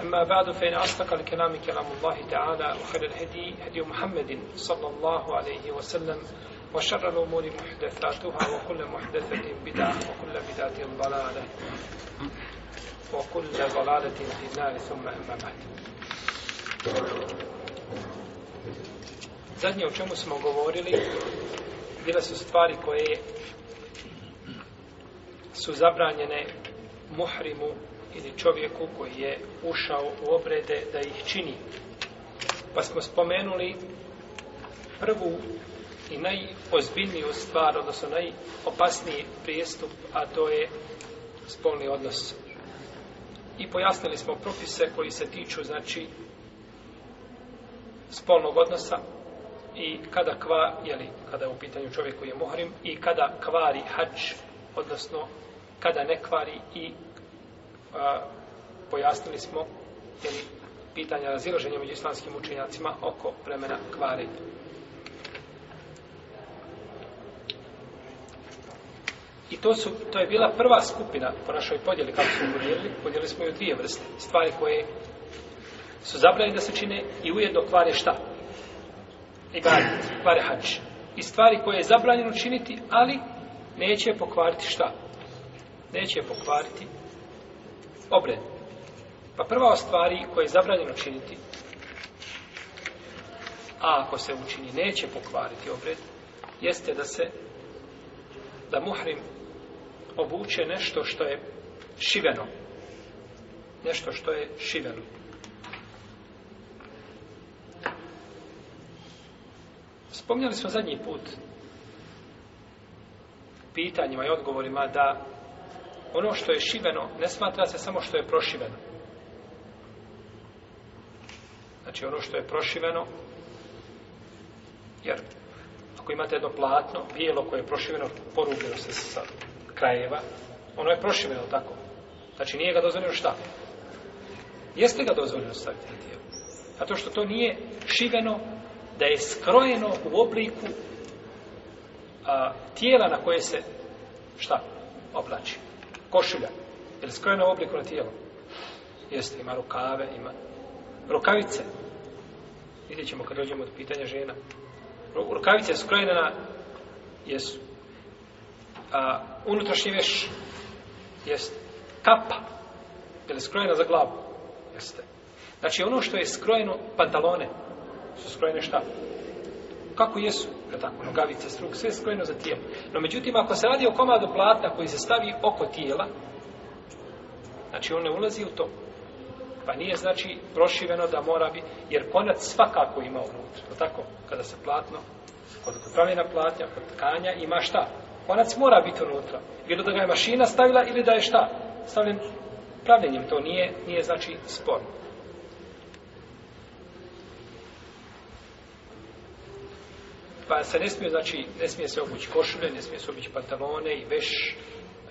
أما بعد فإن أصدق الكلام كلام الله تعالى وخير الهدي هدي محمد صلى الله عليه وسلم وشر الأمور محدثاتها وكل محدثة بدعة وكل بدعة ضلالة وكل ضلالة في النار ثم أما بعد Zadnje o čemu smo govorili bile su stvari koje su zabranjene muhrimu ili čovjeku koji je ušao u obrede da ih čini. Pa smo spomenuli prvu i najozbiljniju stvar, odnosno najopasniji prijestup, a to je spolni odnos. I pojasnili smo propise koji se tiču, znači, spolnog odnosa i kada kva, jeli, kada je u pitanju čovjek koji je mohrim, i kada kvari hač, odnosno kada ne kvari i a, pojasnili smo jeli, pitanja raziloženja među islamskim učenjacima oko vremena kvarenja. I to, su, to je bila prva skupina po našoj podjeli, kako smo podijelili, podijelili smo ju dvije vrste stvari koje su zabrali da se čine i ujedno kvare šta? I kvare hač. I stvari koje je zabranjeno činiti, ali neće pokvariti šta? Neće pokvariti obred. Pa prva o stvari koje je zabranjeno činiti, a ako se učini neće pokvariti obred, jeste da se da muhrim obuče nešto što je šiveno. Nešto što je šiveno. Spomnjali smo zadnji put pitanjima i odgovorima da ono što je šiveno ne smatra se samo što je prošiveno. Znači ono što je prošiveno, jer ako imate jedno platno, bijelo koje je prošiveno, porubljeno se sa krajeva, ono je prošiveno tako. Znači nije ga dozvoljeno šta? Jeste ga dozvoljeno staviti na tijelo? Zato što to nije šiveno da je skrojeno u obliku a, tijela na koje se šta? Oblači košulja. Jer skroje na obliku na tijelo. Jeste, ima rukave, ima rukavice. Vidjet ćemo kad dođemo od pitanja žena. Rukavice skrojene na jesu. A, unutrašnji veš. Jeste. Kapa. Jeste skrojena za glavu. Jeste. Znači ono što je skrojeno, pantalone su skrojene šta? kako jesu, je tako, nogavice, struk, sve skojeno za tijelo. No, međutim, ako se radi o komadu platna koji se stavi oko tijela, znači on ne ulazi u to. Pa nije, znači, prošiveno da mora bi, jer konac svakako ima unutra, je tako, kada se platno, kod pravina platnja, kod tkanja, ima šta? Konac mora biti unutra. Ili da ga je mašina stavila, ili da je šta? Stavljen pravljenjem, to nije, nije znači, sporno. pa se ne smije, znači, ne smije se obući košulje, ne smije se obući pantalone i veš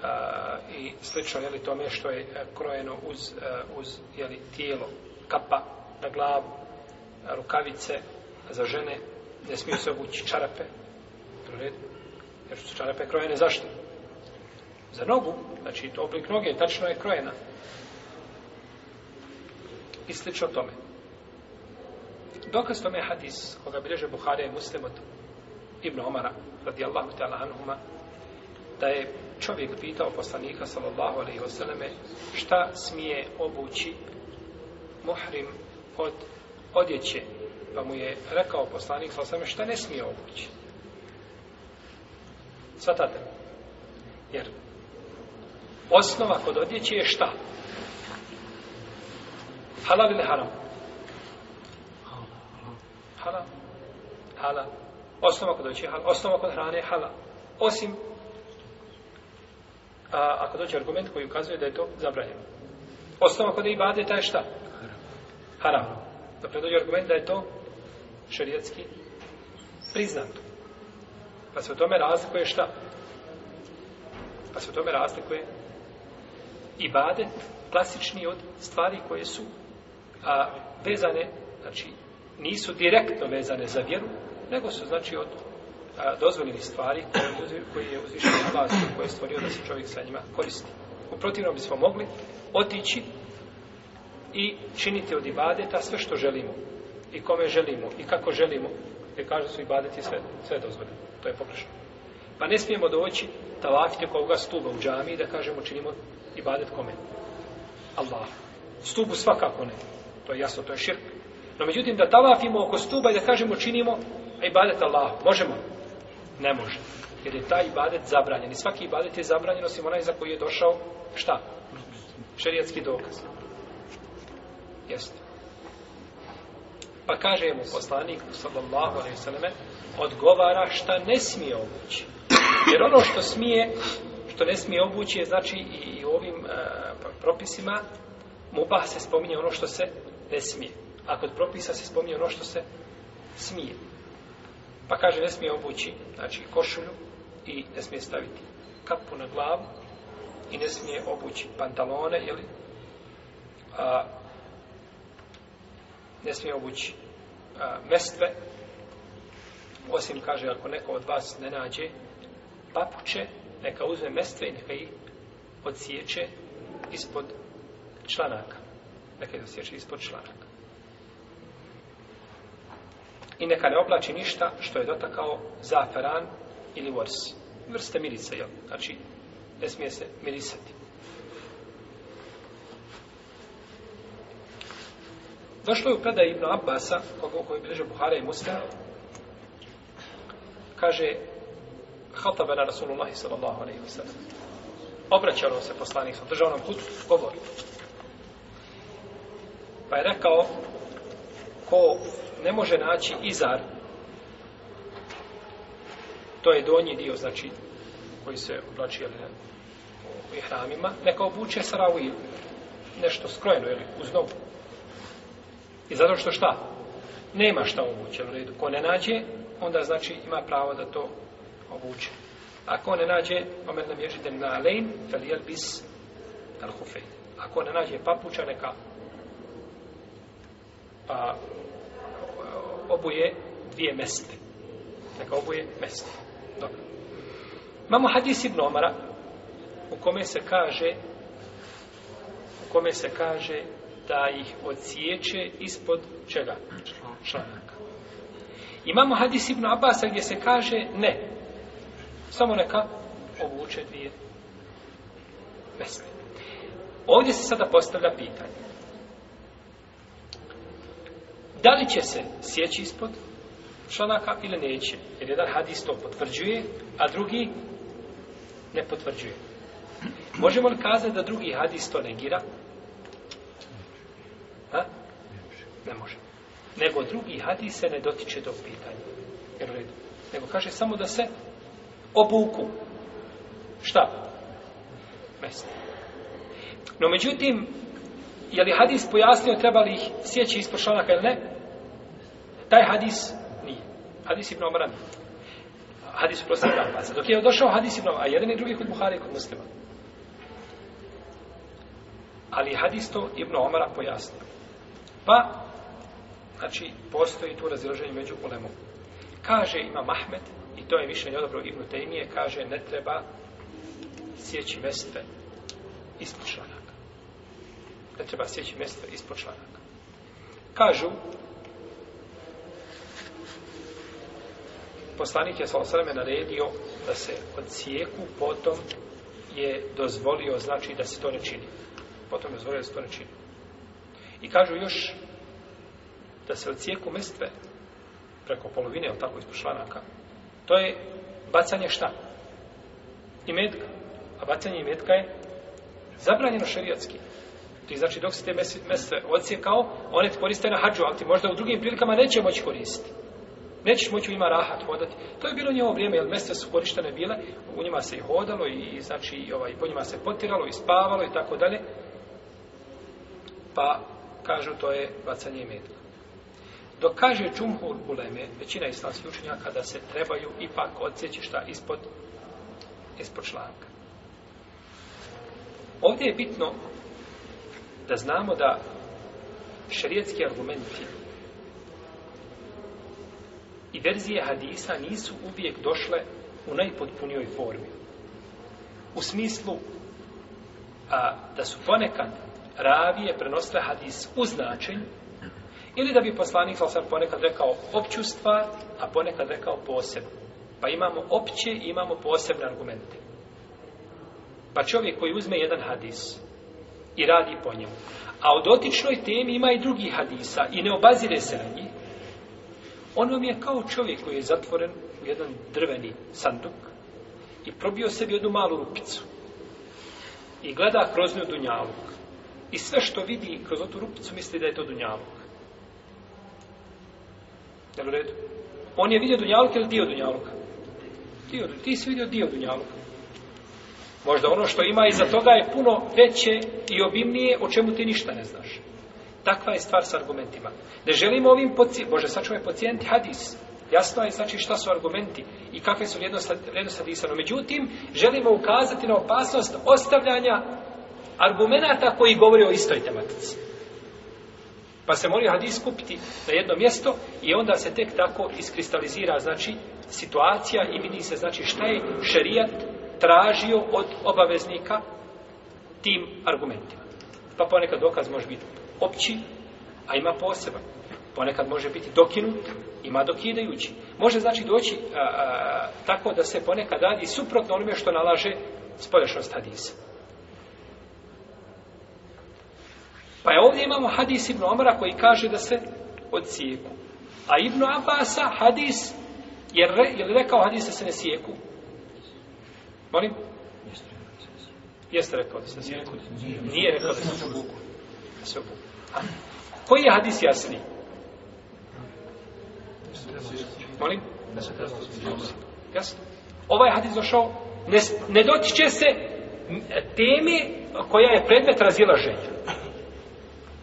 a, i slično, jeli, tome što je e, krojeno uz, a, e, uz jeli, tijelo, kapa na glavu, rukavice za žene, ne smije se obući čarape, jer su čarape krojene, zašto? Za nogu, znači, to oblik noge, tačno je krojena. I slično tome. Dokaz tome je hadis koga bileže Buhare i Muslim od Ibn Omara, radijallahu ta'ala anuhuma, da je čovjek pitao poslanika, sallallahu alaihi wasallam, šta smije obući muhrim od odjeće, pa mu je rekao poslanik, sallallahu alaihi šta ne smije obući. Svatate? Jer osnova kod odjeće je šta? Halal ili haram? Halal. Halal. Osnova kod oči je halal. Osnova kod hrane je halal. Osim, a, ako dođe argument koji ukazuje da je to zabranjeno. Osnova kod ibade ta je šta? Haram. Dakle, dođe argument da je to šarijetski priznato. Pa se u tome razlikuje šta? Pa se u tome razlikuje ibade klasični od stvari koje su a, vezane, znači nisu direktno vezane za vjeru, nego su znači od a, dozvoljeni stvari koje, koji je uzvišen na vas koje je stvorio da se čovjek sa njima koristi. U protivnom bismo mogli otići i činiti od ibadeta sve što želimo i kome želimo i kako želimo jer kaže su ibadeti sve, sve dozvoljeni. To je pogrešno. Pa ne smijemo doći talafiti oko ovoga stuba u džami da kažemo činimo ibadet kome? Allah. Stubu svakako ne. To je jasno, to je širk. No međutim da talafimo oko stuba i da kažemo činimo ibadet Allah, možemo? Ne može. Jer je taj ibadet zabranjen. I svaki ibadet je zabranjen, osim onaj za koji je došao, šta? Šerijetski dokaz. Jeste. Pa kaže mu poslanik, sallallahu alaihi sallame, odgovara šta ne smije obući. Jer ono što smije, što ne smije obući je znači i u ovim uh, propisima mubah se spominje ono što se ne smije. A kod propisa se spominje ono što se smije. Pa kaže, ne smije obući, znači, košulju i ne smije staviti kapu na glavu i ne smije obući pantalone, jeli? A, ne smije obući a, mestve, osim, kaže, ako neko od vas ne nađe papuče, neka uzme mestve i neka ih odsjeće ispod članaka. Neka ih odsjeće ispod članaka. I neka ne oblači ništa što je dotakao zaferan ili vors. Vrste mirisa, jel? Znači, ne smije se mirisati. Došlo je u predaj Ibn Abbasa, koga u kojoj bileže Buhara i Musa, kaže, hatabe na Rasulullahi sallallahu alaihi wa sallam. Obraćalo se poslanik sa državnom kutu, govori. Pa je rekao, ko ne može naći izar. To je donji dio, znači, koji se oblači ali, u ihramima. Neka obuče sarawil, nešto skrojeno, ili, uz nogu. I zato što šta? Nema šta obuće u redu. Ko ne nađe, onda znači ima pravo da to obuće. Ako ne nađe, omen nam ježite na alejn, fel jel bis al hufej. Ako ne nađe papuča, neka a, pa obuje dvije mesne. Neka obuje mesne. Dobro. Imamo hadis Ibn Omara u kome se kaže u kome se kaže da ih odsjeće ispod čega? Članaka. Imamo hadis Ibn Abasa gdje se kaže ne. Samo neka obuče dvije mesne. Ovdje se sada postavlja pitanje. Da li će se sjeći ispod članaka ili neće? Jer jedan hadis to potvrđuje, a drugi ne potvrđuje. Možemo li kazati da drugi hadis to negira? Ha? Ne može. Nego drugi hadis se ne dotiče do pitanja. Jer redu. Nego kaže samo da se obuku. Šta? Mesto. No, međutim, je li hadis pojasnio treba li ih sjeći ispod članaka ili ne taj hadis nije hadis Ibn Omran hadis uprosti Ibn Abbas pa dok je došao hadis Ibn Omran a jedan i drugi kod Buhari i kod muslima ali hadis to Ibn Omara pojasnio pa znači postoji tu razilaženje među ulemom kaže ima Mahmed i to je više neodobro Ibn Tejmije kaže ne treba sjeći mjeste ispod članaka da treba sjeći mjesto ispod članaka. Kažu, poslanik je svala sveme naredio da se od cijeku potom je dozvolio, znači da se to ne čini. Potom je dozvolio da se to ne čini. I kažu još da se od cijeku mestve preko polovine, ili tako, ispod članaka, to je bacanje šta? I metka. A bacanje i metka je zabranjeno šerijatski. To je znači dok se te mese ocijekao, one ti koriste na hađu, ali ti možda u drugim prilikama neće moći koristiti. Nećeš moći u njima rahat hodati. To je bilo njevo vrijeme, jer mese su korištene bile, u njima se i hodalo, i, znači, ovaj, po njima se potiralo, i spavalo, i tako dalje. Pa, kažu, to je bacanje imetla. Dok kaže Džumhur Buleme, većina islamskih učenjaka, da se trebaju ipak odsjeći šta ispod, ispod članka. Ovdje je bitno da znamo da šerijetski argumenti i verzije hadisa nisu uvijek došle u najpotpunijoj formi. U smislu a, da su ponekad ravije prenosle hadis u značenju ili da bi poslanik sam ponekad rekao opću stvar, a ponekad rekao posebno. Pa imamo opće i imamo posebne argumente. Pa čovjek koji uzme jedan hadis, i radi po njemu. A u dotičnoj temi ima i drugi hadisa i ne obazire se na njih. On vam je kao čovjek koji je zatvoren u jedan drveni sanduk i probio sebi jednu malu rupicu. I gleda kroz nju dunjavog. I sve što vidi kroz tu rupicu misli da je to dunjavog. Jel u redu? On je vidio dunjavog ili dio dunjavog? Dio, ti si vidio dio dunjavog. Možda ono što ima iza toga je puno veće i obimnije, o čemu ti ništa ne znaš. Takva je stvar s argumentima. Ne želimo ovim pacijentima, Bože, sad čuje pacijenti hadis. Jasno je, znači, šta su argumenti i kakve su vrednosti hadisano. Međutim, želimo ukazati na opasnost ostavljanja argumenta koji govori o istoj tematici. Pa se moli hadis kupiti na jedno mjesto i onda se tek tako iskristalizira, znači, situacija i vidi se, znači, šta je šerijat tražio od obaveznika tim argumentima. Pa ponekad dokaz može biti opći, a ima poseban. Ponekad može biti dokinut, ima dokidajući. Može znači doći a, a, tako da se ponekad radi suprotno onome što nalaže spolješnost hadisa. Pa je ovdje imamo hadis Ibn Omara koji kaže da se od cijeku. A Ibn Abasa hadis je, re, je li rekao hadis da se ne sijeku? Molim? Jeste rekao da se nije rekao da nije rekao da se nije rekao da se obuku. Koji je hadis jasni? Molim? Jasno. Ovaj hadis došao, ne, ne dotiče se temi koja je predmet razilaženja.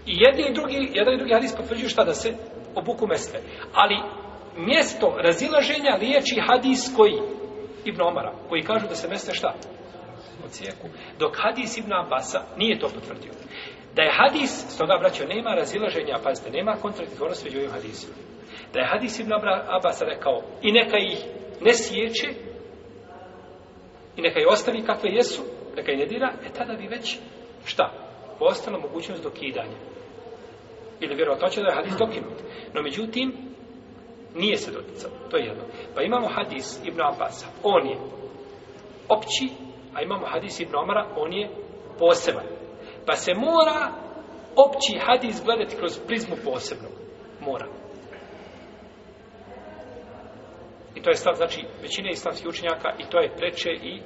I jedni i drugi, jedan i drugi hadis potvrđuju šta da se obuku mesle. Ali mjesto razilaženja liječi hadis koji? Ibn Omara, koji kažu da se mesne šta? U cijeku. Dok hadis Ibn Abasa nije to potvrdio. Da je hadis, s toga braćo, nema razilaženja, pazite, nema kontraditvornost među ovim hadisima. Da je hadis Ibn Abasa rekao, i neka ih ne sjeće, i neka ih ostavi kakve jesu, neka ih ne dira, e tada bi već šta? Postala mogućnost dokidanja. Ili vjerovatno će da je hadis dokinut. No međutim, Nije se doticao. To je jedno. Pa imamo hadis Ibn Abbas. On je opći, a imamo hadis Ibn Omara, on je poseban. Pa se mora opći hadis gledati kroz prizmu posebnog. Mora. I to je stav, znači, većine islamskih učenjaka i to je preče i,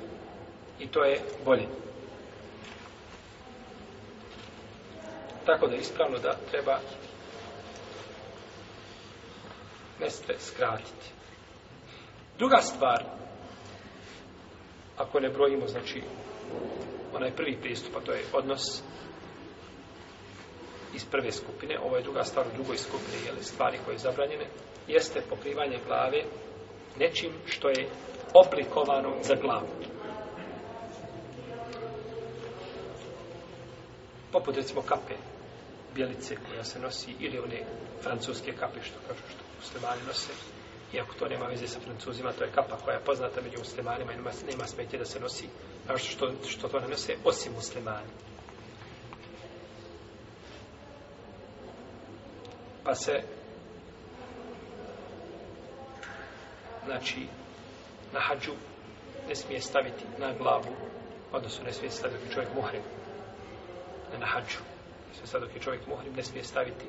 i to je bolje. Tako da je ispravno da treba ne spre, skratiti. Druga stvar, ako ne brojimo, znači, onaj prvi pristup, a to je odnos iz prve skupine, ovo je druga stvar u drugoj skupine, jel, stvari koje je zabranjene, jeste pokrivanje glave nečim što je oblikovano za glavu. Poput, recimo, kape, bjelice koja se nosi, ili one francuske kape, što kažu, što muslimani nose, iako to nema veze sa francuzima, to je kapa koja je poznata među muslimanima i nema, nema smetje da se nosi, a što, što, što to ne nose osim muslimani. Pa se, znači, na hađu ne smije staviti na glavu, odnosno ne smije staviti čovjek muhrim, ne na hađu. Sve sad dok je čovjek muhrim, ne smije staviti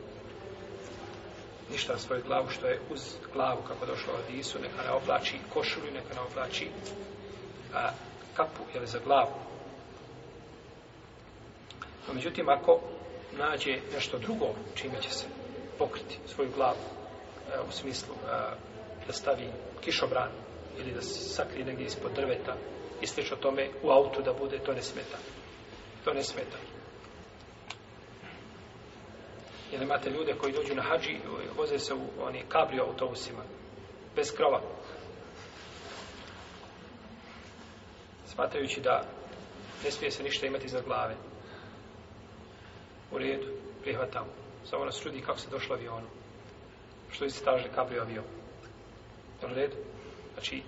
ništa svoju glavu što je uz glavu kako došlo od Isu, neka ne oblači košulju, neka ne oblači a, kapu, jel za glavu. No, međutim, ako nađe nešto drugo čime će se pokriti svoju glavu, a, e, u smislu a, e, da stavi kišobran ili da sakrije negdje ispod drveta i sliče o tome u autu da bude, to ne smeta. To ne smeta jer imate ljude koji dođu na hađi i voze se u oni kabrio autobusima bez krova smatrajući da ne smije se ništa imati za glave u redu prihvatamo samo nas čudi kako se došlo avionu što je staže kabrio avion u redu znači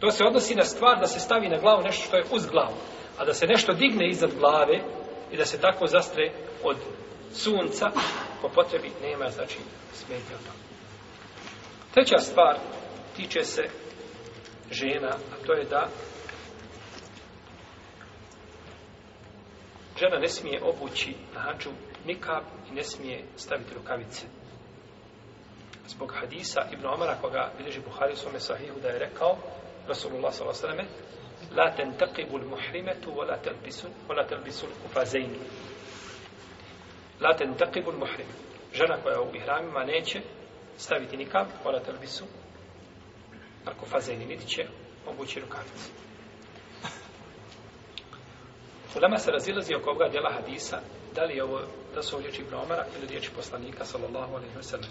to se odnosi na stvar da se stavi na glavu nešto što je uz glavu a da se nešto digne iznad glave i da se tako zastre od sunca po potrebi nema, znači, smetnje od toga. Treća stvar tiče se žena, a to je da žena ne smije obući na hađu nikab i ne smije staviti rukavice. Zbog hadisa Ibn Omara, koga bilježi Buhari u svome sahihu, da je rekao Rasulullah s.a.v. La ten taqibu l-muhrimetu, wa la telbisu l-kufazeinu. La ten utakibun muhrim. Žena koja u ihramima neće staviti nikam, ona telbisu, ako fazeni niti će, obući rukavice. Ulema se razilazi oko ovoga djela hadisa, da li je ovo, da su ovdje riječi Bromara ili riječi poslanika, sallallahu alaihi wa sallam.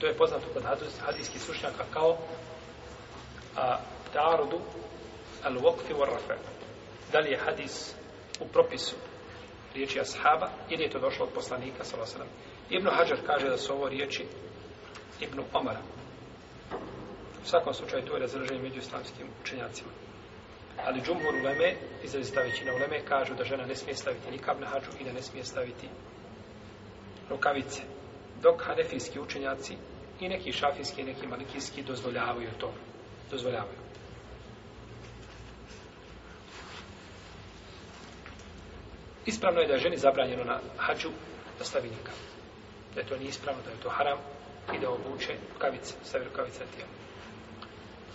To je poznato kod hadijskih slušnjaka kao a, ta'arudu al-wokfi wa rafa. Da li je hadis u propisu, riječi ashaba ili je to došlo od poslanika salasana. Ibnu Hajar kaže da su ovo riječi Ibnu Omara. U svakom slučaju to je razrženje među islamskim učenjacima. Ali džumhur uleme, izrazita većina uleme, kažu da žena ne smije staviti nikab na hađu i da ne smije staviti rukavice. Dok hanefijski učenjaci i neki šafijski i neki malikijski dozvoljavaju to. Dozvoljavaju. ispravno je da je ženi zabranjeno na hađu da stavi nikav. Da je to nije ispravno, da je to haram i da obuče rukavice, stavi rukavice na tijelu.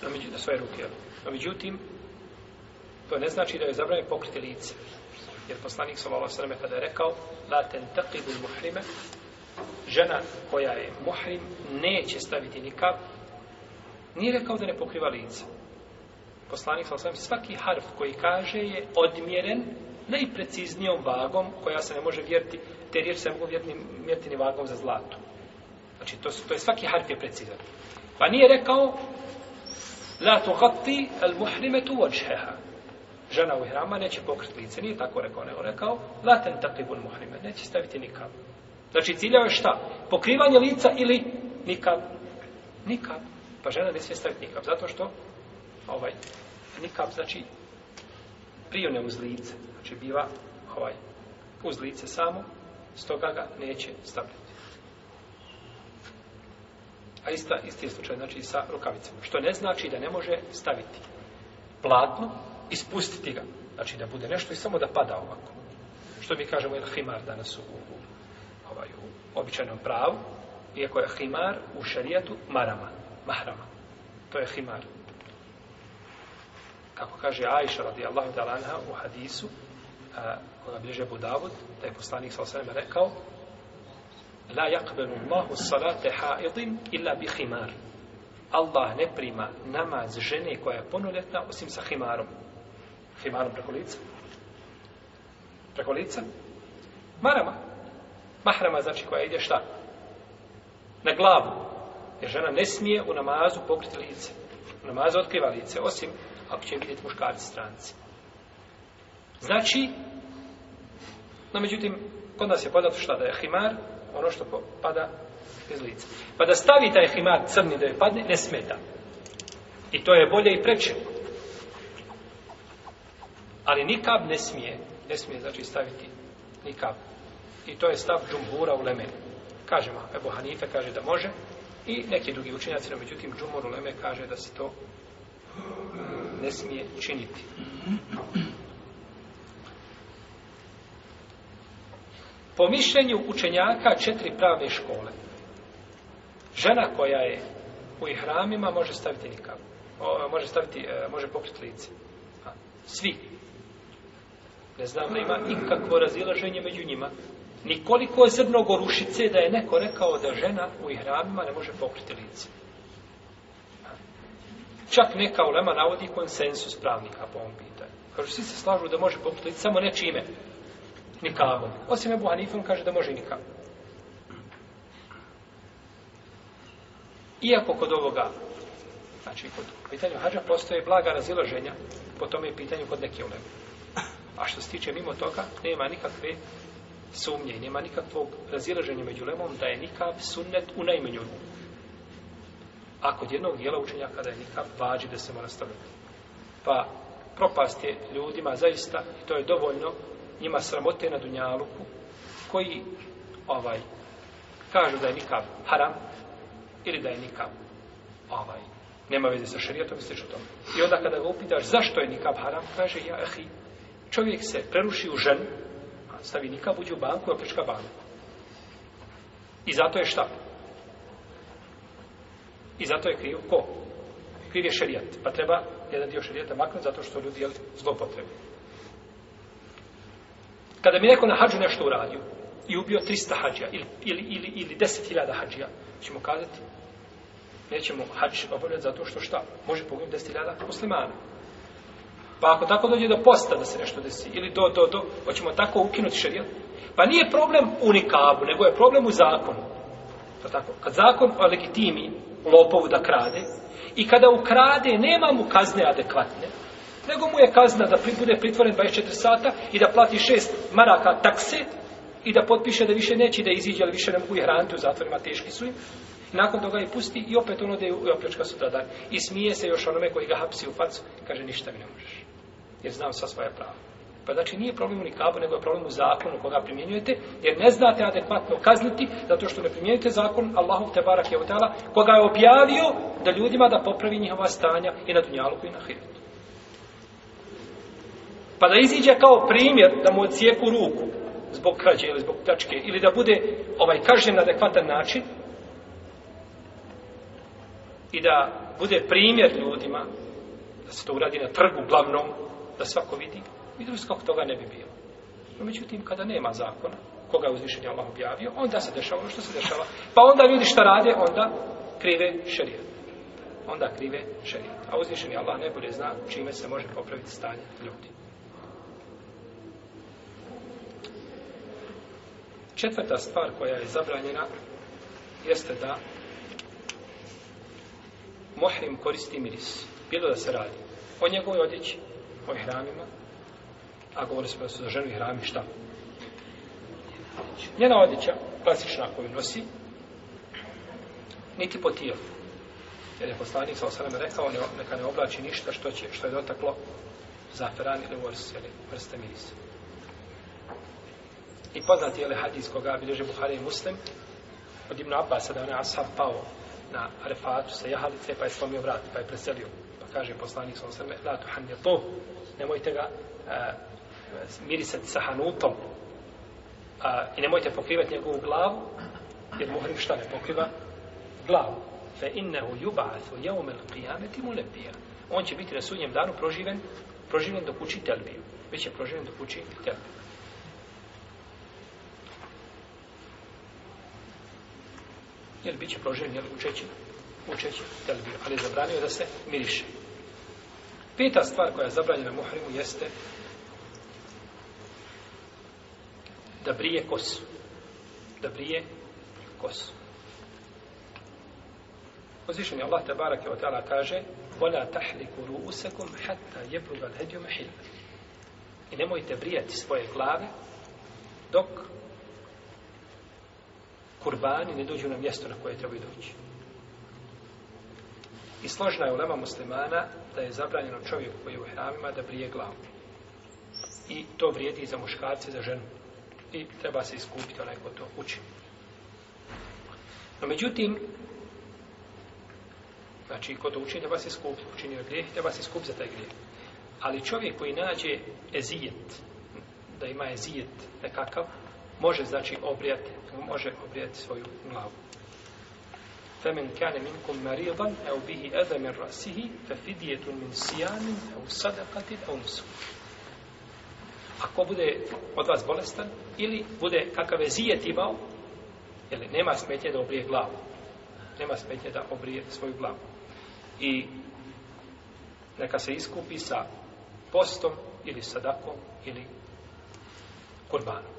No, na svoje ruke. Jel? No, međutim, to ne znači da je zabranjeno pokriti lice. Jer poslanik Salala Sveme kada je rekao La ten taqibu muhrime Žena koja je muhrim neće staviti nikav nije rekao da ne pokriva lice. Poslanik Salala Sveme svaki harf koji kaže je odmjeren najpreciznijom vagom koja se ne može vjeriti, te riječ se mogu vjeriti, vjeriti ni vagom za zlato. Znači, to, to je svaki harf je precizan. Pa nije rekao la to gatti al muhrime tu vajheha. Žena u hrama neće pokriti lice. Nije tako rekao, nego rekao la ten takibun muhrime. Neće staviti nikam. Znači, ciljao je šta? Pokrivanje lica ili nikam? Nikam. Pa žena ne smije staviti nikam. Zato što ovaj, nikam znači prijune uz lice. Znači biva ovaj, uz lice samo, stoga ga neće stavljati. A ista, isti je slučaj znači sa rukavicama. Što ne znači da ne može staviti platno i spustiti ga. Znači da bude nešto i samo da pada ovako. Što mi kažemo je himar danas u, u, u, ovaj, u običajnom pravu. Iako je himar u šarijetu marama, mahrama. To je himar kako kaže Aisha radijallahu ta'ala anha u hadisu a, koga bliže Budavud da je poslanik sa osvrame rekao la yaqbalu Allahu salate ha'idin illa bi himar Allah ne prima namaz žene koja je punoljetna osim sa himarom himarom preko lica preko lica marama mahrama znači koja ide šta na glavu jer žena ne smije u namazu pokriti lice u namazu otkriva lice osim ako će vidjeti muškarci stranci. Znači, no međutim, kod nas je podato šta da je himar, ono što pada iz lica. Pa da stavi taj himar crni da je padne, ne smeta. I to je bolje i preče. Ali nikab ne smije, ne smije znači staviti nikab. I to je stav džumhura u lemenu. Kažemo, Ebu Hanife kaže da može, i neki drugi učenjaci, no međutim, Džumor Uleme kaže da se to... Mm ne smije činiti. Po mišljenju učenjaka četiri prave škole. Žena koja je u ihramima može staviti nikam. Može staviti, e, može pokriti lice. Svi. Ne znam da ima ikakvo razilaženje među njima. Nikoliko je zrno gorušice da je neko rekao da žena u ihramima ne može pokriti lice. Čak neka ulema navodi konsensus pravnika po ovom pitanju. Kažu, svi se slažu da može pokutiti samo nečime, nikavom. Osim Ebu Hanifom kaže da može nikav. Iako kod ovoga, znači kod pitanja hađa, postoje blaga razilaženja po tome pitanju kod neke ulema. A što se tiče mimo toga, nema nikakve sumnje, nema nikakvog razilaženja među lemom da je nikav sunnet u najmanju ruku a kod jednog dijela učenja kada je nikav vađi da se mora stavljati. Pa propast je ljudima zaista i to je dovoljno njima sramote na Dunjaluku koji ovaj kažu da je nikav haram ili da je nikav ovaj, nema veze sa šarijetom i slično tome. I onda kada ga upitaš zašto je nikav haram, kaže ja, ahi, čovjek se preruši u ženu, stavi nikav, uđe u banku i opička banku. I zato je šta? I zato je kriv ko? Kriv je šerijat. Pa treba jedan dio šerijata maknuti zato što ljudi jeli zlopotrebi. Kada mi neko na hađu nešto uradio i ubio 300 hađija ili, ili, ili, ili 10.000 hađija, ćemo kazati nećemo hađi obavljati zato što šta? Može pogledati 10.000 muslimana. Pa ako tako dođe do posta da se nešto desi, ili do, do, do, hoćemo tako ukinuti šerijat? Pa nije problem u nikabu, nego je problem u zakonu. Pa tako, kad zakon legitimi, lopovu da krade i kada ukrade nema mu kazne adekvatne nego mu je kazna da bude pritvoren 24 sata i da plati 6 maraka takse i da potpiše da više neće da iziđe ali više ne mogu i hranti u zatvorima teški su im nakon toga je pusti i opet ono da je opljačka sutra dan i smije se još onome koji ga hapsi u facu kaže ništa mi ne možeš jer znam sva svoja prava Pa znači nije problem u nikabu, nego je problem u zakonu koga primjenjujete, jer ne znate adekvatno kazniti, zato što ne primjenjujete zakon Allahog Tebarak je utala, koga je objavio da ljudima da popravi njihova stanja i na Dunjaluku i na Hiratu. Pa da iziđe kao primjer da mu odcijepu ruku zbog krađe ili zbog tačke, ili da bude ovaj kažen na adekvatan način, i da bude primjer ljudima da se to uradi na trgu glavnom da svako vidi Vidimo se kako toga ne bi bilo. No, međutim, kada nema zakona, koga je uzvišen je Allah objavio, onda se dešava ono što se dešava. Pa onda ljudi šta rade, onda krive šerijat. Onda krive šerijat. A uzvišen je Allah najbolje zna čime se može popraviti stanje ljudi. Četvrta stvar koja je zabranjena jeste da mohrim koristi miris. Bilo da se radi o njegovoj odjeći, o hranima, a govori se su za ženu i hrami, šta? Njena odjeća, klasična koju nosi, niti po tijelu. Jer je poslanik sa osanem rekao, ne, neka ne oblači ništa što, će, što je dotaklo zaferan ili vrst, ili vrste mirisa. I poznati je lehadis koga bilježe Buhari i Muslim, od Ibn Abbas, da je ashab pao na refatu sa jahalice, pa je slomio vrat, pa je preselio. Pa kaže poslanik sa osanem, la tuhan je to, nemojte ga uh, mirisati sa hanutom a, i nemojte pokrivati njegovu glavu jer muhrim šta ne pokriva glavu fe innehu yub'ath yawm al-qiyamati mulabbiya on će biti na sudnjem danu proživen proživen dok uči telbiju biće proživen dok uči telbiju jer biće proživen jer učeći učeći telbiju ali je zabranio da se miriše peta stvar koja je zabranjena muhrimu jeste da brije kosu. Da brije kosu. Uzvišen je Allah tabarak i otala kaže وَلَا تَحْلِكُ رُؤُسَكُمْ حَتَّى يَبْلُغَ الْهَدْيُ مَحِلَ I nemojte brijati svoje glave dok kurbani ne dođu na mjesto na koje trebaju doći. I složna je ulema muslimana da je zabranjeno čovjeku koji je u hramima da brije glavu. I to vrijedi i za muškarci i za ženu i treba se iskupiti onaj ko to uči. No međutim, znači ko to uči, treba se iskupiti, učinio je grijeh, treba se iskupiti za taj grijeh. Ali čovjek koji nađe ezijet, da ima ezijet nekakav, može znači obrijati, može obrijati svoju glavu. فمن كان منكم مريضا او به اذى من راسه ففديه من صيام او صدقه او نسك ako bude od vas bolestan ili bude kakav je zijet imao, jeli, nema smetje da obrije glavu. Nema smetje da obrije svoju glavu. I neka se iskupi sa postom ili sadakom ili kurbanom.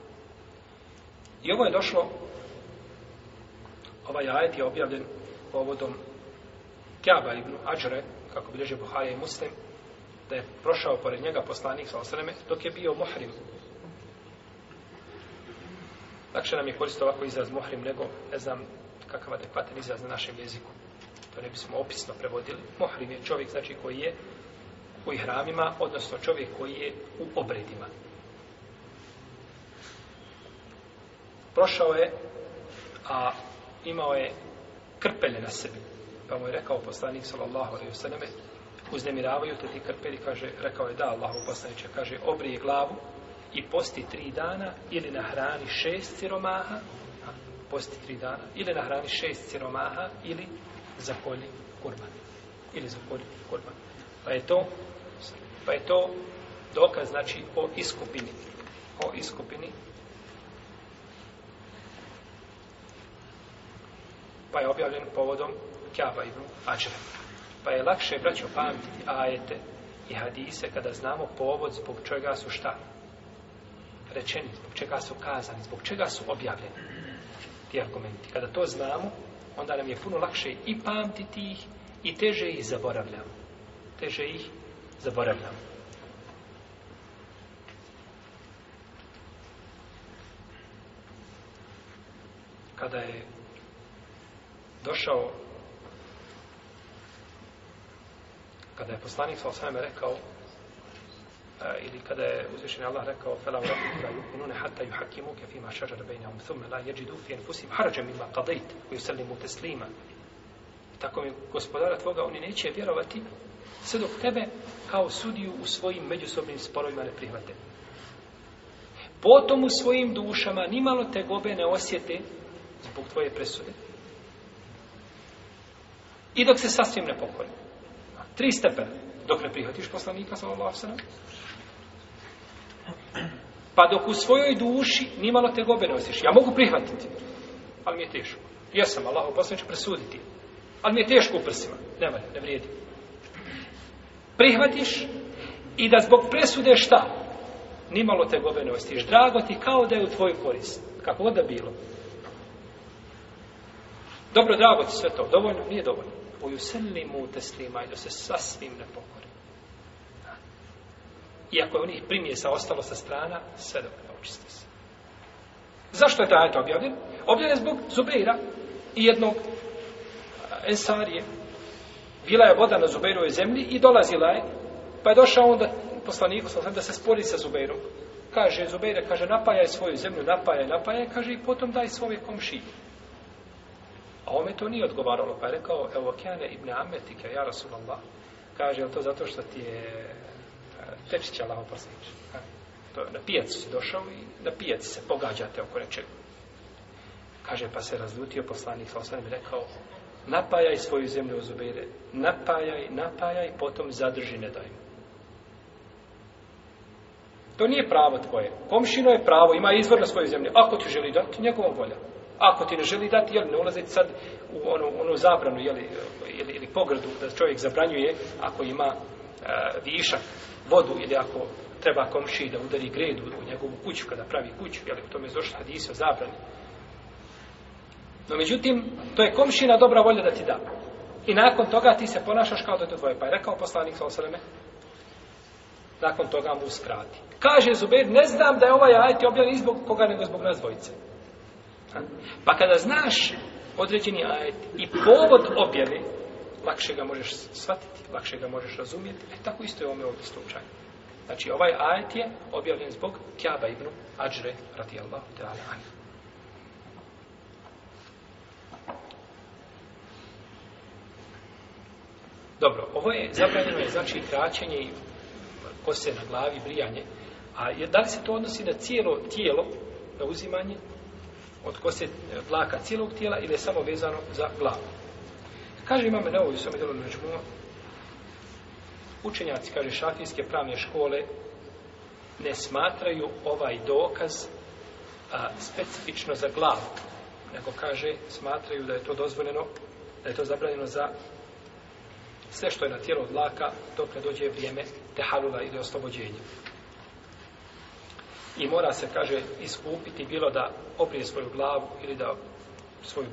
I ovo je došlo, ovaj ajet je objavljen povodom Kjaba ibn Ađre, kako bilježe Buhaje i Muslim, da je prošao pored njega poslanik sa osreme dok je bio muhrim. Lakše nam je koristio ovako izraz muhrim nego ne znam kakav adekvatan izraz na našem jeziku. To ne bismo opisno prevodili. Muhrim je čovjek znači koji je u ihramima, odnosno čovjek koji je u obredima. Prošao je, a imao je krpelje na sebi. Pa mu je rekao poslanik sallallahu alejhi ve selleme: uznemiravaju te ti krperi, kaže, rekao je da, Allahu poslaniče, kaže, obrije glavu i posti tri dana ili nahrani šest siromaha, posti tri dana, ili nahrani šest siromaha ili zakolji kurban. Ili zakolji kurban. Pa je to, pa je to dokaz, znači, o iskupini. O iskupini. Pa je objavljen povodom Kjaba ibn Ađeva. Pa je lakše, braćo, pamtiti ajete i hadise kada znamo povod zbog čega su šta? Rečeni, zbog čega su kazani, zbog čega su objavljeni ti argumenti. Kada to znamo, onda nam je puno lakše i pamtiti ih i teže ih zaboravljamo. Teže ih zaboravljamo. Kada je došao kada je poslanik sa osvame rekao a, e, ili kada je uzvišen Allah rekao fela u rabu kura yukunune hatta yuhakimu kefima šađar bejna um thumme la jeđidu fijen pusim harađa mima qadajt u yuselimu teslima tako mi gospodara tvoga oni neće vjerovati sve dok tebe kao sudiju u svojim međusobnim sporovima ne prihvate potom u svojim dušama nimalo te gobe ne osjete zbog tvoje presude i dok se sasvim ne pokoriti Tri stepena. Dok ne prihvatiš poslanika, sallallahu sallam. Pa dok u svojoj duši nimalo te gobe ne osješ. Ja mogu prihvatiti, ali mi je teško. Ja sam Allah, poslanik ću presuditi. Ali mi je teško u prsima. Ne valja, ne vrijedi. Prihvatiš i da zbog presude šta? Nimalo te gobe ne osješ. Drago ti kao da je u tvoj korist. Kako god da bilo. Dobro, drago ti sve to. Dovoljno? Nije dovoljno ojusellimu teslima i da se sasvim ne pokori. Iako je u njih primjesa ostalo sa strana, sve dok ne očiste se. Zašto je taj ajta objavljen? Objavljen je zbog Zubeira i jednog Ensarije. Bila je voda na Zubeirovoj zemlji i dolazila je, pa je došao onda poslaniku da se spori sa Zubeirom. Kaže Zubeira, kaže napajaj svoju zemlju, napajaj, napajaj, kaže i potom daj svoje komšinje. A ome to nije odgovaralo, pa je rekao, evo kjane ibn Ametike, ja Rasulallah, kaže, je to zato što ti je eh, tečić Allah oposlijeći? To je, na pijac si došao i na pijac se pogađate oko nečega. Kaže, pa se razlutio poslanik sa osanem i rekao, napajaj svoju zemlju u zubire, napajaj, napajaj, potom zadrži, ne daj mu. To nije pravo tvoje. Komšino je pravo, ima izvor na svoju zemlju. Ako ti želi dati, njegovom voljamo ako ti ne želi dati, jel, ne ulaziti sad u onu, onu zabranu, jel, ili, ili pogrdu da čovjek zabranjuje ako ima e, višak vodu ili ako treba komši da udari gredu u njegovu kuću kada pravi kuću, jel, u tome je zašto hadisa zabrani. No, međutim, to je komšina dobra volja da ti da. I nakon toga ti se ponašaš kao da je to tvoje. Pa je rekao poslanik sa osreme, nakon toga mu uskrati. Kaže Zubir, ne znam da je ovaj ajti objavljen izbog koga nego zbog nas dvojice. Pa kada znaš određeni ajet i povod objave, lakše ga možeš shvatiti, lakše ga možeš razumjeti. E, tako isto je ovome ovdje slučaj. Znači, ovaj ajet je objavljen zbog Kjaba ibn Ađre, radi Allah, te ala anju. Dobro, ovo je zabranjeno je znači kraćenje i kose na glavi, brijanje. A da li se to odnosi na cijelo tijelo, na uzimanje, od kose dlaka e, cijelog tijela ili je samo vezano za glavu. Kaže imam na ovoj svome djelom nađu učenjaci, kaže, šafijske pravne škole ne smatraju ovaj dokaz a, specifično za glavu. Neko kaže, smatraju da je to dozvoljeno, da je to zabranjeno za sve što je na tijelu dlaka dok ne dođe vrijeme tehalula ili oslobođenja i mora se, kaže, iskupiti bilo da oprije svoju glavu ili da svoju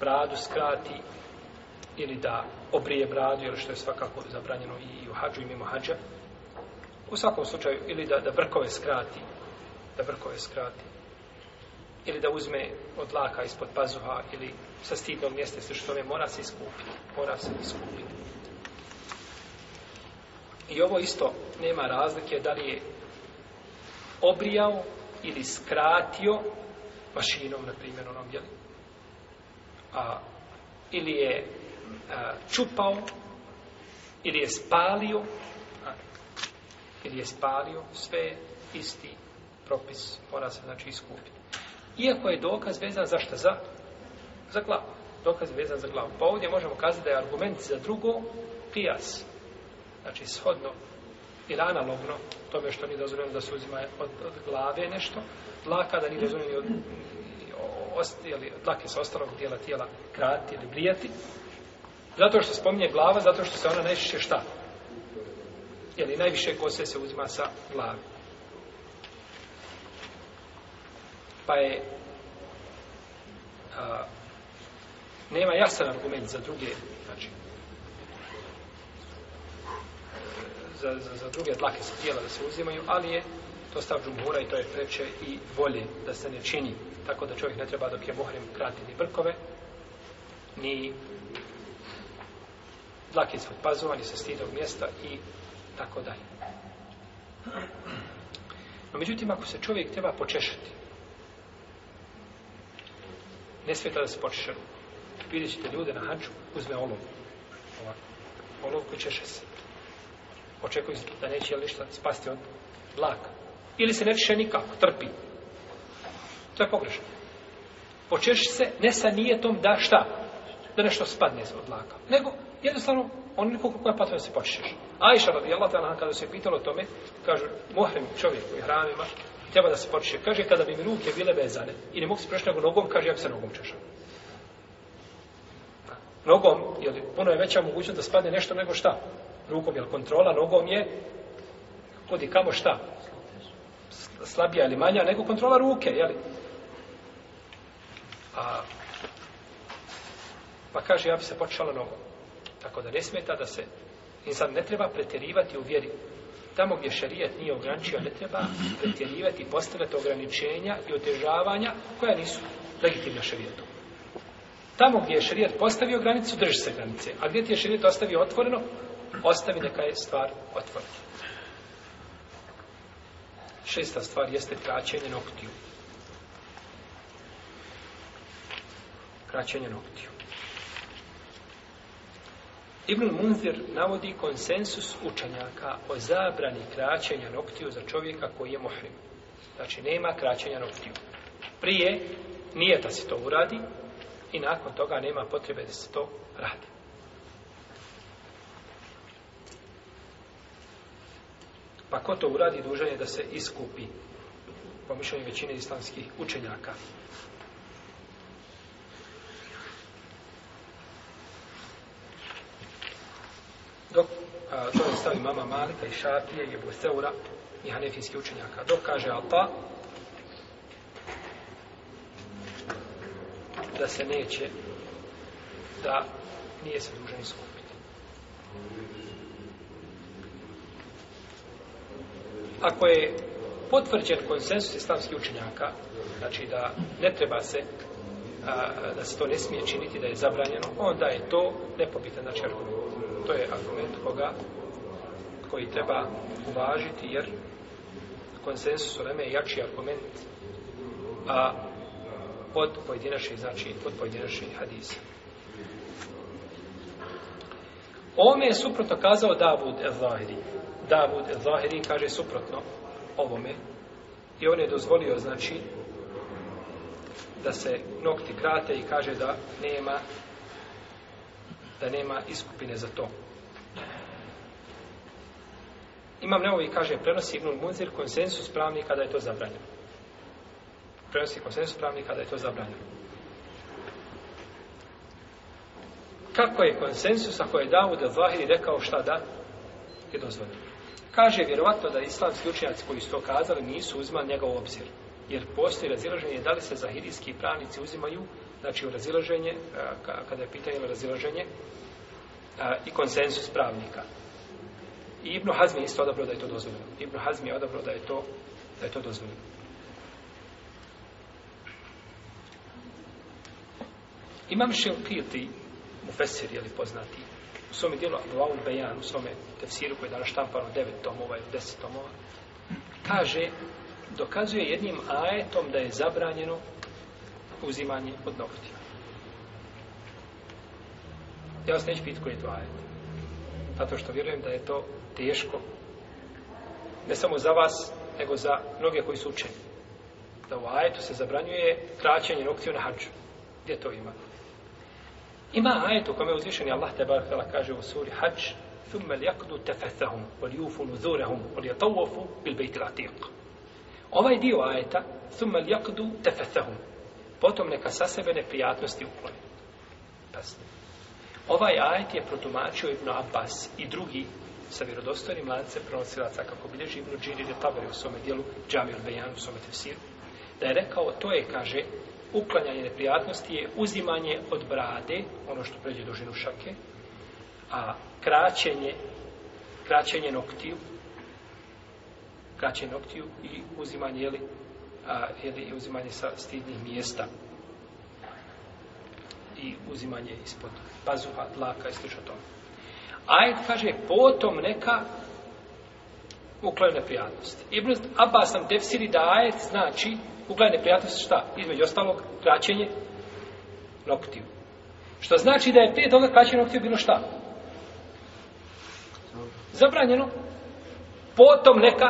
bradu skrati ili da obrije bradu, jer što je svakako zabranjeno i u hađu i mimo hađa. U svakom slučaju, ili da, da brkove skrati, da brkove skrati, ili da uzme od laka ispod pazuha ili sa stidnog mjesta se što ne mora se iskupiti, mora se iskupiti. I ovo isto nema razlike da li je obrijao ili skratio mašinom, na primjer, onom djeli. A, ili je a, čupao, ili je spalio, a, ili je spalio, sve isti propis, mora se znači iskupiti. Iako je dokaz vezan za šta? Za, za glavu. Dokaz je vezan za glavu. Pa ovdje možemo kazati da je argument za drugo pijas. Znači, shodno ili analogno tome što nije dozvoljeno da se uzima od, od glave nešto, dlaka da nije dozvoljeno od ostali, dlake sa ostalog dijela tijela krati ili brijati, zato što spominje glava, zato što se ona najviše šta? Ili najviše kose se uzima sa glave. Pa je a, nema jasan argument za druge za, za, za druge dlake sa tijela da se uzimaju, ali je to stav džumhura i to je preče i volje da se ne čini. Tako da čovjek ne treba dok je muhrim krati ni brkove, ni dlake ispod pazova, ni sa stidog mjesta i tako dalje. No međutim, ako se čovjek treba počešati, ne sveta da se počeša ruku. Vidjet ćete ljude na hanču, uzme olovu. Ovako. Olovku češe se očekuju da neće jel ništa spasti od vlaka. Ili se ne više nikako, trpi. To je pogrešno. Počeš se, ne sa nijetom da šta? Da nešto spadne od vlaka. Nego, jednostavno, on je koliko koja patrona se počeš. Ajša, radi Allah, tjela, kada se je pitalo o tome, kaže, mohrem čovjek koji hramima, treba da se počeš. Kaže, kada bi mi ruke bile vezane i ne mogu se prešli nego nogom, kaže, ja bi se nogom češao nogom, jer puno je veća mogućnost da spadne nešto nego šta? rukom, jel kontrola nogom je kod i kamo šta? Slabija ili manja, nego kontrola ruke, jel? A, pa kaže, ja bi se počela nogom. Tako da ne smeta da se insan ne treba pretjerivati u vjeri. Tamo gdje šarijet nije ograničio, ne treba pretjerivati postavljati ograničenja i otežavanja koja nisu legitimna šarijetu. Tamo gdje je šarijet postavio granicu, drži se granice. A gdje ti je šarijet ostavio otvoreno, ostavi neka je stvar otvorena. Šesta stvar jeste kraćenje noktiju. Kraćenje noktiju. Ibn Munzir navodi konsensus učenjaka o zabrani kraćenja noktiju za čovjeka koji je muhrim. Znači, nema kraćenja noktiju. Prije nije da se to uradi i nakon toga nema potrebe da se to radi. Pa ko to uradi, dužan je da se iskupi. Po mišljenju većine islamskih učenjaka. Dok a, to je stavi mama Malika i Šafije, je Buseura i Hanefijski učenjaka. Dok kaže Alpa, da se neće da nije se dužan iskupiti. ako je potvrđen konsensus islamskih učenjaka, znači da ne treba se, a, da se to ne smije činiti, da je zabranjeno, onda je to nepobitan načer. To je argument koga koji treba uvažiti, jer konsensus u je jači argument a, od pojedinačnih, znači od pojedinačnih hadisa. Ome je suprotno kazao Davud el-Zahiri. Davud el-Zahiri kaže suprotno ovome i on je dozvolio znači da se nokti krate i kaže da nema da nema iskupine za to. Imam neovi kaže prenosi Ibnul Munzir konsensus pravnika da je to zabranjeno. Prenosi konsensus pravnika da je to zabranjeno. Kako je konsensus ako je Davud el-Zahiri rekao šta da je dozvoljeno? Kaže vjerovatno da islamski učenjaci koji su to kazali nisu uzimali njega u obzir. Jer postoji razilaženje da li se zahirijski pravnici uzimaju, znači u razilaženje, e, kada je pitanje razilaženje, e, i konsensus pravnika. I Ibn Hazmi je isto odabrao da je to dozvoljeno. Ibn Hazmi je odabrao da je to, da je to dozvoljeno. Imam Šilkiti, mu Fesir, je li poznati, u svome dijelu Allahul Bejan, u svome tefsiru koji je dana štampan u devet tomova ili deset tomova, kaže, dokazuje jednim ajetom da je zabranjeno uzimanje od noktima. Ja vas neću pitati koji je to ajet. Zato što vjerujem da je to teško. Ne samo za vas, nego za mnoge koji su učeni. Da u ajetu se zabranjuje kraćanje noktiju na hađu. Gdje to imate? Ima ajet u kome uzvišeni Allah te barakala kaže u suri Hajj ثُمَّ لِيَقْدُوا تَفَثَهُمْ وَلِيُوفُوا نُذُورَهُمْ وَلِيَطَوَّفُوا بِالْبَيْتِ الْعَتِيقِ Ovaj dio ajeta ثُمَّ لِيَقْدُوا تَفَثَهُمْ Potom neka sa sebe neprijatnosti ukloni. Pasno. Ovaj ajet je protumačio Ibn Abbas i drugi sa vjerodostojnim lance pronosilaca kako bilježi Ibn Džiri de Tabari u svome dijelu Džamil Bejan u svome tefsiru da je rekao, to je, kaže, uklanjanje neprijatnosti je uzimanje od brade, ono što pređe dužinu šake, a kraćenje, kraćenje noktiju, kraćenje noktiju i uzimanje, jeli, a, jeli, uzimanje sa stidnih mjesta i uzimanje ispod pazuha, dlaka i sl. tome. Ajet kaže, potom neka uklanja neprijatnosti. Ibn Abbas nam tefsiri da ajet znači uklanja neprijatnosti šta? Između ostalog, kraćenje noktiju. Što znači da je prije toga kraćenje noktiju bilo šta? Zabranjeno. Potom neka,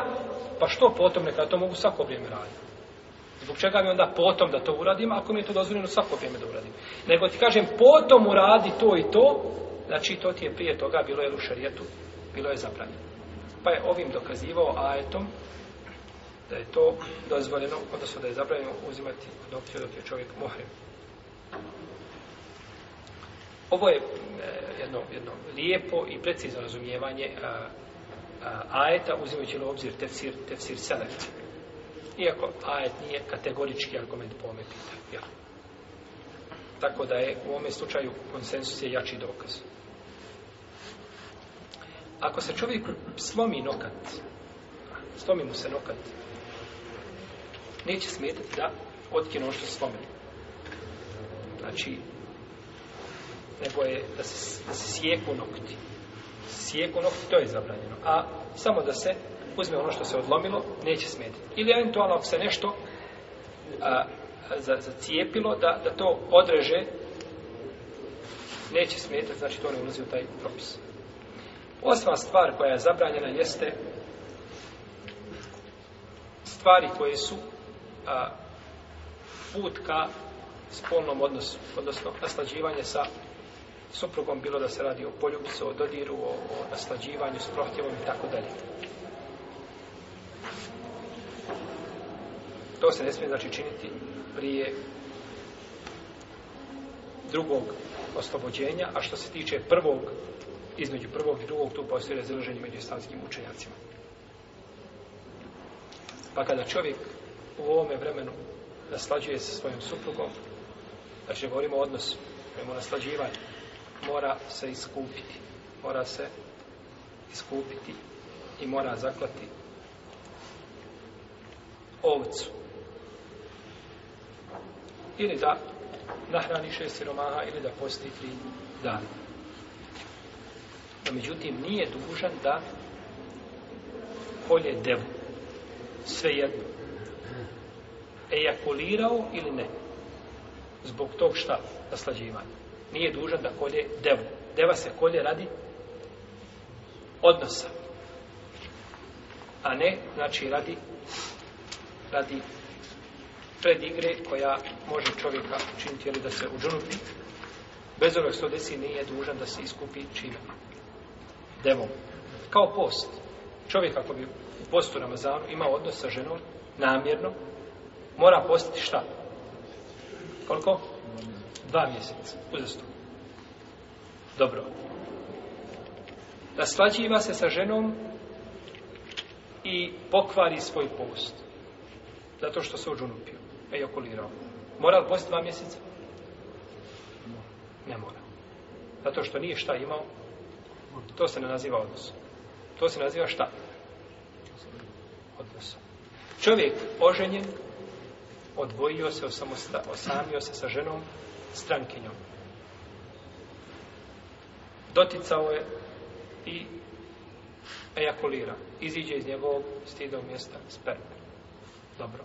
pa što potom neka, to mogu svako vrijeme raditi. Zbog čega mi onda potom da to uradim, ako mi je to dozvoljeno svako vrijeme da uradim. Nego ti kažem, potom uradi to i to, znači to ti je prije toga bilo je u šarijetu, bilo je zabranjeno pa je ovim dokazivao ajetom da je to dozvoljeno, odnosno da je zabranjeno uzimati od opciju dok je čovjek muhrim. Ovo je e, jedno, jedno lijepo i precizno razumijevanje a, e, a, e, ajeta uzimajući u obzir tefsir, tefsir selekcije. Iako ajet nije kategorički argument po ome pitanju. Tako da je u ovome slučaju konsensus je jači dokaz ako se čovjek slomi nokat, slomi mu se nokat, neće smetati da otkine ono što se slomi. Znači, nego je da se, da se sjeku nokti. Sjeku nokti, to je zabranjeno. A samo da se uzme ono što se odlomilo, neće smetati. Ili eventualno ako se nešto a, za, zacijepilo, da, da to odreže, neće smetati, znači to ne ulazi u taj propis. Uh, Osma stvar koja je zabranjena jeste stvari koje su a, put ka spolnom odnosu, odnosno naslađivanje sa suprugom, bilo da se radi o poljubicu, o dodiru, o, o naslađivanju, s prohtjevom i tako dalje. To se ne smije znači činiti prije drugog oslobođenja, a što se tiče prvog između prvog i drugog, tu postoji razilaženje među islamskim učenjacima. Pa kada čovjek u ovome vremenu naslađuje sa svojim suprugom, znači govorimo o odnosu, govorimo o naslađivanju, mora se iskupiti, mora se iskupiti i mora zaklati ovcu. Ili da nahrani šest siromaha, ili da posti tri dana no pa međutim nije dužan da kolje devu svejedno ejakulirao ili ne zbog tog šta naslađivanja nije dužan da kolje devu deva se kolje radi odnosa a ne znači radi radi predigre koja može čovjeka učiniti ili da se uđunuti bez ove što desi nije dužan da se iskupi čime devom. Kao post. Čovjek ako bi u postu Ramazanu imao odnos sa ženom namjerno, mora postiti šta? Koliko? Dva mjeseca. Uzastu. Dobro. Naslađiva se sa ženom i pokvari svoj post. Zato što se uđunupio. E i okulirao. Mora li postiti dva mjeseca? Ne mora. Zato što nije šta imao To se ne naziva odnos. To se naziva šta? Odnos. Čovjek oženjen, odvojio se, osamio se sa ženom, strankinjom. Doticao je i ejakulira. Iziđe iz njegovog stidnog mjesta, sperma. Dobro.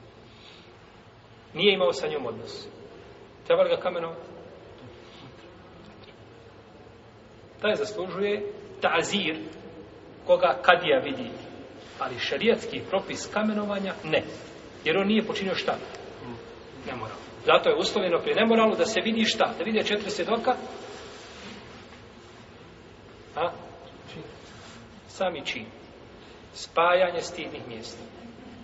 Nije imao sa njom odnos. Treba li ga kamenovati? taj zaslužuje ta'zir koga kadija vidi. Ali šarijatski propis kamenovanja ne. Jer on nije počinio šta? Nemoral. Zato je uslovljeno prije nemoralu da se vidi šta? Da vidi četiri svjedoka? A? Sami čin. Spajanje stidnih mjesta.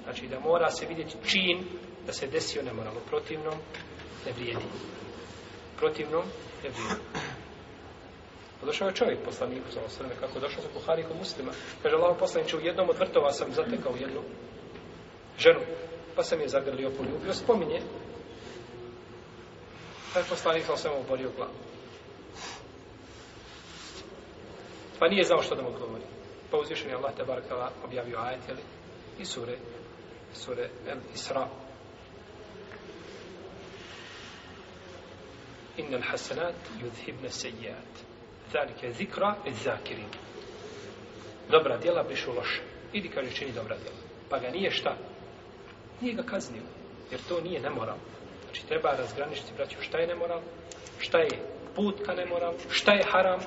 Znači da mora se vidjeti čin da se desio nemoralu. Protivnom ne vrijedi. Protivnom ne vrijedi. Pa došao je čovjek poslaniku za osrme, kako došao sa kuharikom muslima. Kaže, Allah poslaniče, u jednom od vrtova sam zatekao jednu ženu, pa sam je zagrlio, poljubio, spominje. Pa je poslanik sa osrme oborio glavu. Pa nije znao što da mu govori. Pa uzvišen je Allah Tebarkala objavio ajet, jeli? I sure, sure El Isra. Innal hasanat yudhibna sejijat. Innal hasanat zanike zikra već zakirin. Dobra djela prišu loše. Idi, kaže, čini dobra djela. Pa ga nije šta? Nije ga kaznio. Jer to nije nemoral. Znači, treba razgraničiti, braću, šta je nemoral, šta je put ka nemoral, šta je haram,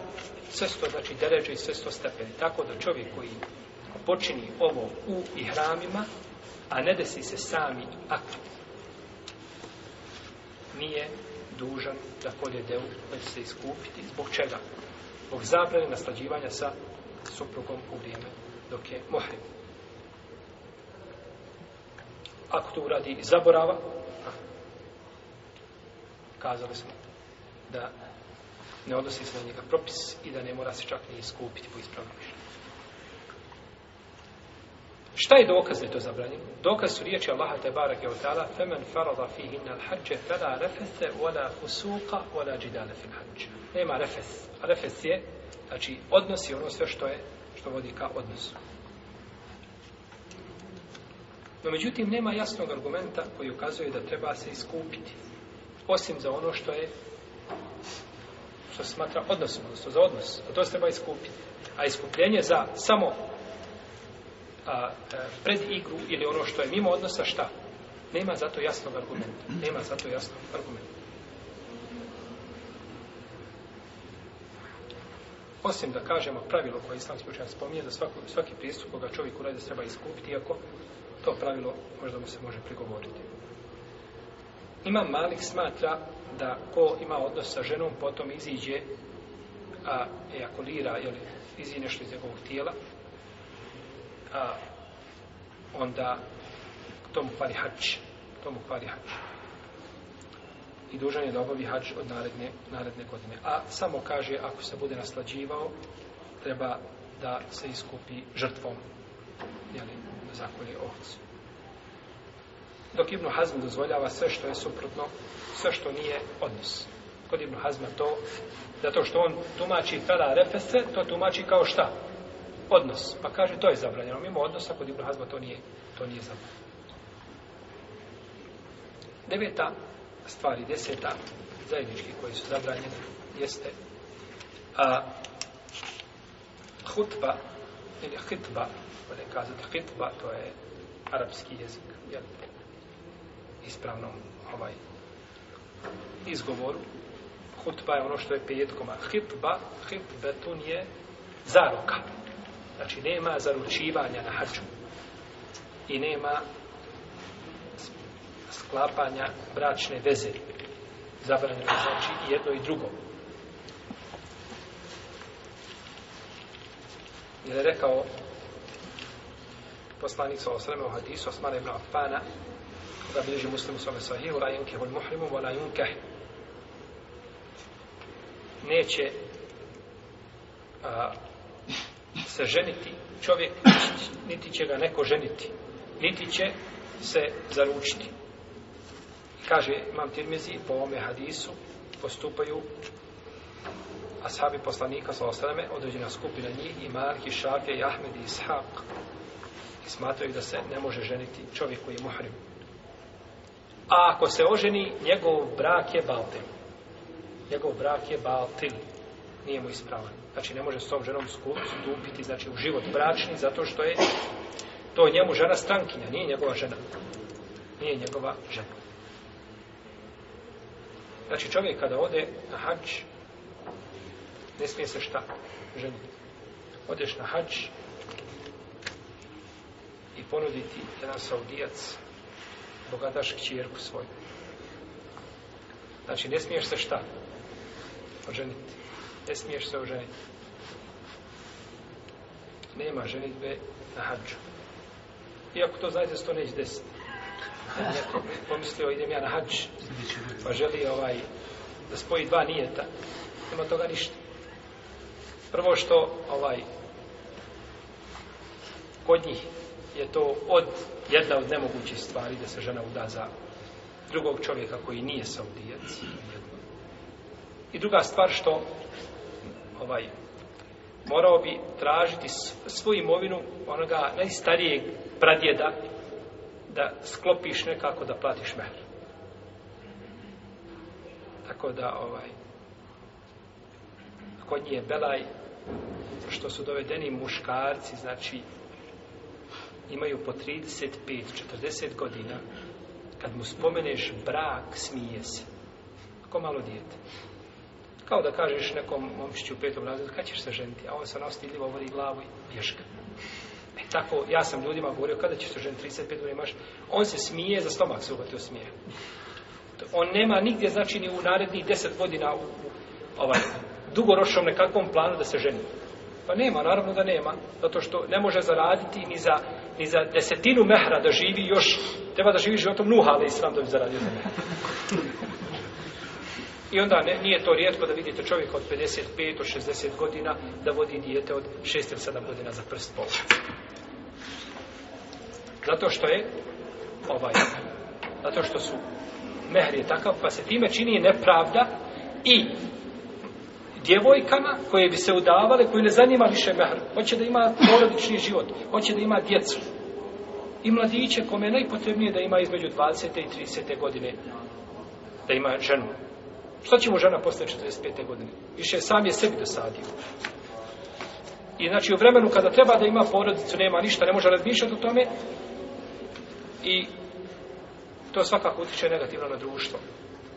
sve sto, znači, deređe i sve sto stepeni. Tako da čovjek koji počini ovo u ihramima, a ne desi se sami akt, nije dužan da kod je deo, već se iskupiti. Zbog čega? zbog zabrane naslađivanja sa suprugom u vrijeme dok je mohrim. Ako to uradi iz zaborava, kazali smo da ne odnosi se na njega propis i da ne mora se čak ni iskupiti po ispravnom Šta je dokaz da je to zabranjeno? Dokaz su riječi Allaha te barake od tala Femen farada fi hinna l-hađe Fela refese, wala usuka, wala džidale fil hađe Nema refes A refes je, znači, odnos i ono sve što je Što vodi ka odnosu No međutim, nema jasnog argumenta Koji ukazuje da treba se iskupiti Osim za ono što je Što se smatra odnosom Odnosno za odnos A to se treba iskupiti A iskupljenje za samo a, a, e, pred igru ili ono što je mimo odnosa, šta? Nema zato jasnog argumenta. Nema zato jasnog argumenta. Osim da kažemo pravilo koje islam slučajno spominje, za svaku, svaki pristup koga čovjek urade treba iskupiti, iako to pravilo možda mu se može prigovoriti. Imam malih smatra da ko ima odnos sa ženom, potom iziđe a ejakulira, jel, izi nešto iz njegovog tijela, a, onda tomu fali hač. Tomu fali hač. I dužan je da obavi hač od naredne, naredne godine. A samo kaže, ako se bude naslađivao, treba da se iskupi žrtvom jeli, zakolje ovcu. Dok Ibnu Hazm dozvoljava sve što je suprotno, sve što nije odnos. Kod Ibnu Hazma to, zato što on tumači fela refese, to tumači kao šta? odnos. Pa kaže, to je zabranjeno. Mimo odnosa kod Ibn Hazma to nije, to nije zabranjeno. Deveta stvari, deseta zajednički koji su zabranjene, jeste a, hutba ili hitba, bude kazati hitba, to je arapski jezik, jel, ispravno ovaj izgovoru. Hutba je ono što je petkom, a hitba, hitbetun je zaroka. Znači, nema zaručivanja na haču. I nema sklapanja bračne veze. Zabranjeno znači i jedno i drugo. Jer je rekao poslanik sa osreme u hadisu Osman ibn Affana koga bliži muslimu sa mesahiju la yunkehu il muhrimu wa la yunkeh neće a, se ženiti čovjek, niti će ga neko ženiti, niti će se zaručiti. Kaže Imam Tirmizi, po ome hadisu postupaju ashabi poslanika, sa osreme, određena skupina njih, i Marki, Šafje, i Ahmed, i Ishaq, i smatraju da se ne može ženiti čovjek koji je muhrim. A ako se oženi, njegov brak je baltin. Njegov brak je baltin. Nije mu ispravan znači ne može s tom ženom stupiti znači, u život bračni, zato što je to njemu žena strankinja, nije njegova žena. Nije njegova žena. Znači čovjek kada ode na hađ, ne smije se šta ženi. Odeš na hađ i ponuditi jedan saudijac bogataš kćerku svoju. Znači, ne smiješ se šta? Oženiti ne smiješ se oženiti. Nema ženitbe na hađu. Iako to zaista to neće desiti. Ja pomislio, idem ja na hađ, pa želi ovaj, da spoji dva nijeta, nema toga ništa. Prvo što, ovaj, kod njih je to od, jedna od nemogućih stvari da se žena uda za drugog čovjeka koji nije saudijac. I druga stvar što ovaj, morao bi tražiti svoju imovinu onoga najstarijeg pradjeda da sklopiš nekako da platiš mehr. Tako da, ovaj, kod nje je Belaj, što su dovedeni muškarci, znači, imaju po 35-40 godina, kad mu spomeneš brak, smije se. Ako malo djete. Kao da kažeš nekom momišću u petom razredu, kad ćeš se ženiti? A on se nastidljivo vodi glavu i bješka. E tako, ja sam ljudima govorio, kada ćeš se ženiti, 35 godina imaš, on se smije, za stomak se uvati smije. On nema nigdje, znači, ni u narednih 10 godina u, u ovaj, dugorošnom nekakvom planu da se ženi. Pa nema, naravno da nema, zato što ne može zaraditi ni za, ni za desetinu mehra da živi još, treba da živi životom nuha, ali i sam da bi zaradio za mehra. I onda ne, nije to rijetko da vidite čovjeka od 55 do 60 godina da vodi dijete od 6 ili 7 godina za prst pola. Zato što je ovaj, zato što su mehr je takav, pa se time čini nepravda i djevojkama koje bi se udavale, koje ne zanima više mehr, hoće da ima porodični život, hoće da ima djecu i mladiće kome je najpotrebnije da ima između 20. i 30. godine da ima ženu Šta će mu žena posle 45. godine? Više sam je sebi dosadio. I znači u vremenu kada treba da ima porodicu, nema ništa, ne može razmišljati o tome. I to svakako utiče negativno na društvo.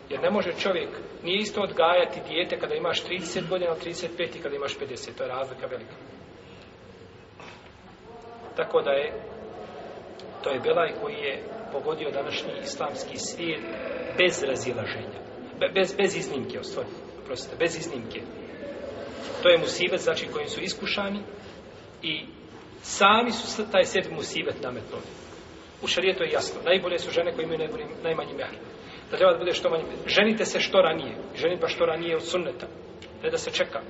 Jer ne može čovjek, nije isto odgajati dijete kada imaš 30 godina, 35 i kada imaš 50. To je razlika velika. Tako da je, to je Belaj koji je pogodio današnji islamski svijet bez razilaženja bez, bez iznimke ostvari, prosite, bez iznimke. To je musibet, znači kojim su iskušani i sami su taj sebi musibet nametnuli. U šarije to je jasno. Najbolje su žene koje imaju najbolji, najmanji mehr. Da treba da bude što manje. Ženite se što ranije. Ženite pa što ranije od sunneta. Ne da se čeka.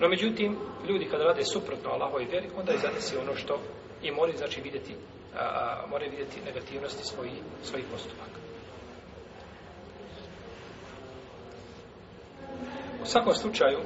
No međutim, ljudi kada rade suprotno Allahovi vjeri, onda i zadesi ono što i mori, znači, vidjeti, a, a, mora vidjeti negativnosti svojih svoji postupaka. U svakom slučaju,